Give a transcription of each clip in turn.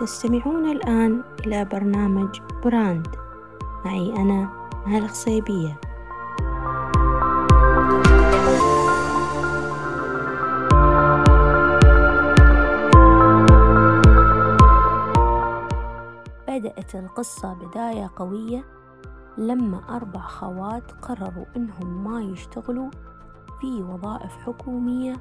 تستمعون الآن إلى برنامج براند. معي أنا مها الخصيبية. بدأت القصة بداية قوية لما أربع خوات قرروا إنهم ما يشتغلوا في وظائف حكومية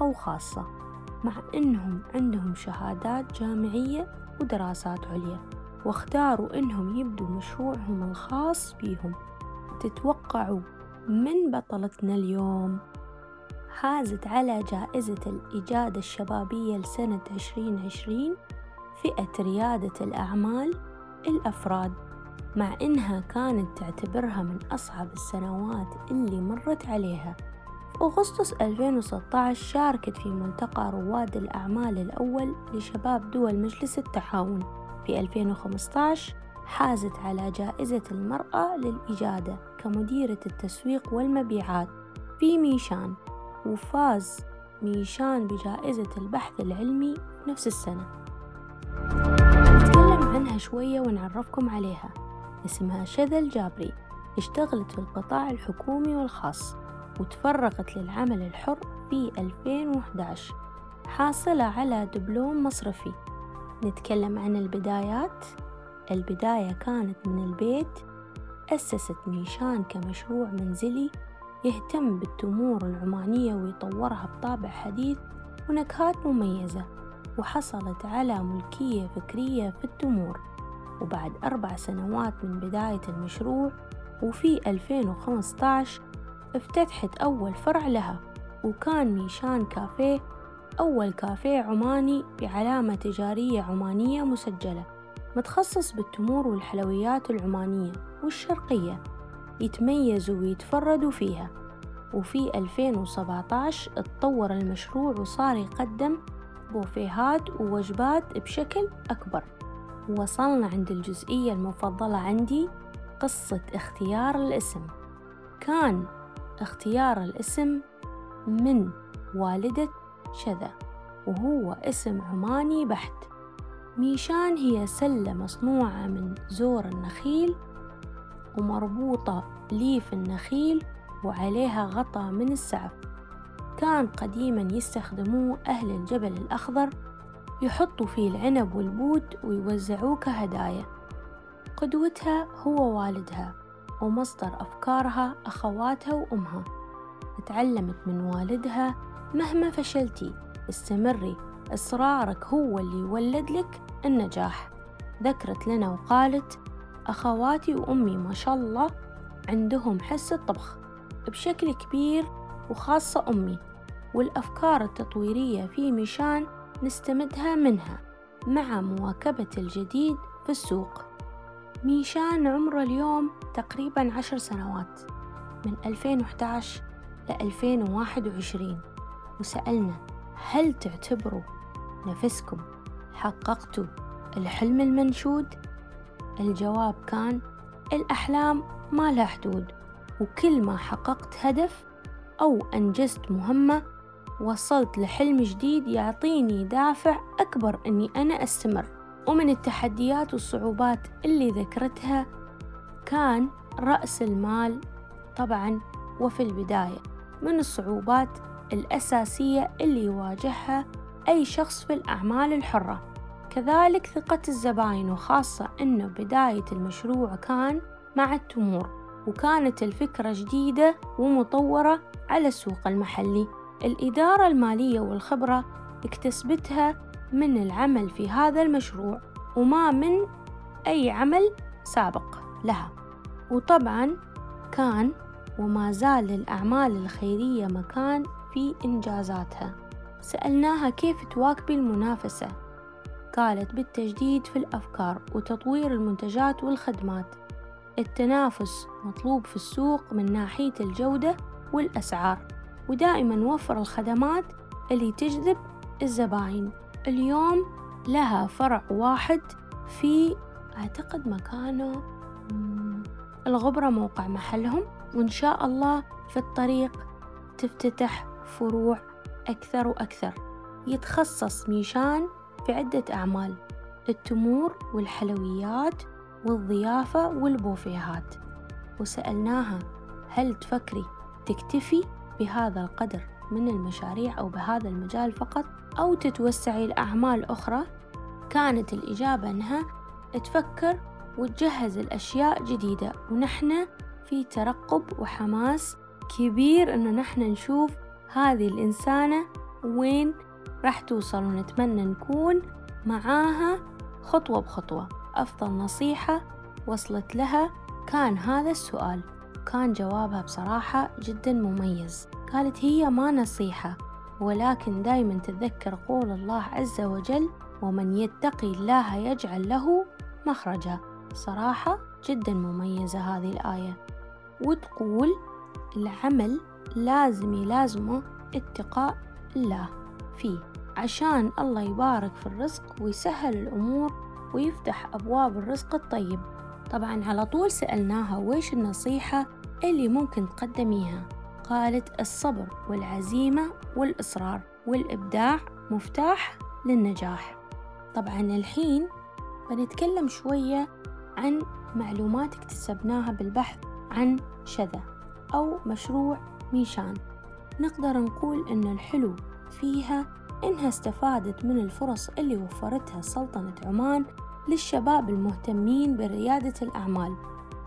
أو خاصة. مع إنهم عندهم شهادات جامعية ودراسات عليا واختاروا إنهم يبدوا مشروعهم الخاص بيهم. تتوقعوا من بطلتنا اليوم؟ حازت على جائزة الإجادة الشبابية لسنة عشرين عشرين فئة ريادة الأعمال الأفراد مع إنها كانت تعتبرها من أصعب السنوات اللي مرت عليها. أغسطس 2016 شاركت في ملتقى رواد الأعمال الأول لشباب دول مجلس التعاون. في 2015 حازت على جائزة المرأة للإجادة كمديرة التسويق والمبيعات. في ميشان وفاز ميشان بجائزة البحث العلمي نفس السنة. نتكلم عنها شوية ونعرفكم عليها. اسمها شذا الجابري. اشتغلت في القطاع الحكومي والخاص. وتفرغت للعمل الحر في 2011 حاصلة على دبلوم مصرفي. نتكلم عن البدايات. البداية كانت من البيت. أسست ميشان كمشروع منزلي. يهتم بالتمور العمانية ويطورها بطابع حديث ونكهات مميزة. وحصلت على ملكية فكرية في التمور. وبعد أربع سنوات من بداية المشروع وفي 2015 افتتحت أول فرع لها وكان ميشان كافيه أول كافيه عماني بعلامة تجارية عمانية مسجلة متخصص بالتمور والحلويات العمانية والشرقية يتميزوا ويتفردوا فيها. وفي 2017 اتطور المشروع وصار يقدم بوفيهات ووجبات بشكل أكبر. وصلنا عند الجزئية المفضلة عندي قصة اختيار الاسم. كان اختيار الاسم من والدة شذا وهو اسم عماني بحت. ميشان هي سلة مصنوعة من زور النخيل ومربوطة ليف النخيل وعليها غطا من السعف. كان قديما يستخدموه أهل الجبل الأخضر يحطوا فيه العنب والبود ويوزعوه كهدايا. قدوتها هو والدها. ومصدر أفكارها أخواتها وأمها. تعلمت من والدها مهما فشلتي استمري إصرارك هو اللي يولد لك النجاح. ذكرت لنا وقالت أخواتي وأمي ما شاء الله عندهم حس الطبخ بشكل كبير وخاصة أمي والأفكار التطويرية في ميشان نستمدها منها مع مواكبة الجديد في السوق. ميشان عمره اليوم تقريبا عشر سنوات من 2011 ل 2021 وسألنا هل تعتبروا نفسكم حققتوا الحلم المنشود؟ الجواب كان الأحلام ما لها حدود وكل ما حققت هدف أو أنجزت مهمة وصلت لحلم جديد يعطيني دافع أكبر أني أنا أستمر ومن التحديات والصعوبات اللي ذكرتها كان رأس المال طبعا وفي البداية من الصعوبات الأساسية اللي يواجهها أي شخص في الأعمال الحرة. كذلك ثقة الزباين وخاصة أنه بداية المشروع كان مع التمور وكانت الفكرة جديدة ومطورة على السوق المحلي. الإدارة المالية والخبرة اكتسبتها من العمل في هذا المشروع وما من أي عمل سابق لها. وطبعا كان وما زال للأعمال الخيرية مكان في إنجازاتها. سألناها كيف تواكبي المنافسة. قالت بالتجديد في الأفكار وتطوير المنتجات والخدمات. التنافس مطلوب في السوق من ناحية الجودة والأسعار ودائما نوفر الخدمات اللي تجذب الزباين. اليوم لها فرع واحد في أعتقد مكانه الغبرة موقع محلهم. وإن شاء الله في الطريق تفتتح فروع أكثر وأكثر. يتخصص ميشان في عدة أعمال التمور والحلويات والضيافة والبوفيهات. وسألناها هل تفكري تكتفي بهذا القدر؟ من المشاريع أو بهذا المجال فقط أو تتوسعي لأعمال أخرى. كانت الإجابة أنها تفكر وتجهز الأشياء جديدة. ونحن في ترقب وحماس كبير إنه نحن نشوف هذه الإنسانة وين راح توصل. ونتمنى نكون معاها خطوة بخطوة. أفضل نصيحة وصلت لها كان هذا السؤال. كان جوابها بصراحة جدا مميز. قالت هي ما نصيحة ولكن دايما تتذكر قول الله عز وجل ومن يتقي الله يجعل له مخرجا صراحة جدا مميزة هذه الآية. وتقول العمل لازم يلازمه اتقاء الله فيه عشان الله يبارك في الرزق ويسهل الأمور ويفتح أبواب الرزق الطيب طبعا على طول سألناها ويش النصيحة اللي ممكن تقدميها؟ قالت الصبر والعزيمة والإصرار والإبداع مفتاح للنجاح. طبعا الحين بنتكلم شوية عن معلومات اكتسبناها بالبحث عن شذا أو مشروع ميشان. نقدر نقول إن الحلو فيها إنها استفادت من الفرص اللي وفرتها سلطنة عمان للشباب المهتمين بريادة الأعمال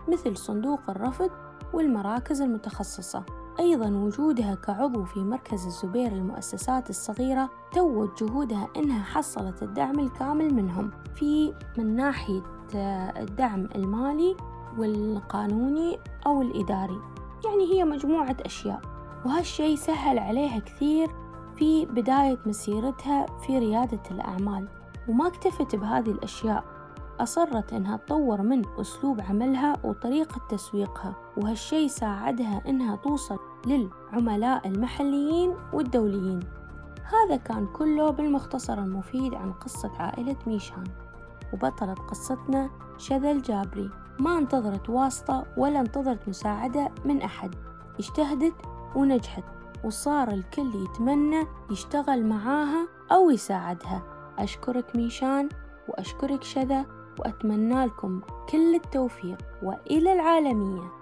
مثل صندوق الرفض والمراكز المتخصصة. أيضا وجودها كعضو في مركز الزبير للمؤسسات الصغيرة توت جهودها إنها حصلت الدعم الكامل منهم. في من ناحية الدعم المالي والقانوني أو الإداري. يعني هي مجموعة أشياء. وهالشي سهل عليها كثير في بداية مسيرتها في ريادة الأعمال. وما اكتفت بهذه الأشياء. أصرت إنها تطور من أسلوب عملها وطريقة تسويقها وهالشي ساعدها إنها توصل للعملاء المحليين والدوليين. هذا كان كله بالمختصر المفيد عن قصة عائلة ميشان. وبطلة قصتنا شذا الجابري. ما انتظرت واسطة ولا انتظرت مساعدة من أحد. اجتهدت ونجحت وصار الكل يتمنى يشتغل معاها أو يساعدها. أشكرك ميشان وأشكرك شذا وأتمنى لكم كل التوفيق وإلى العالمية.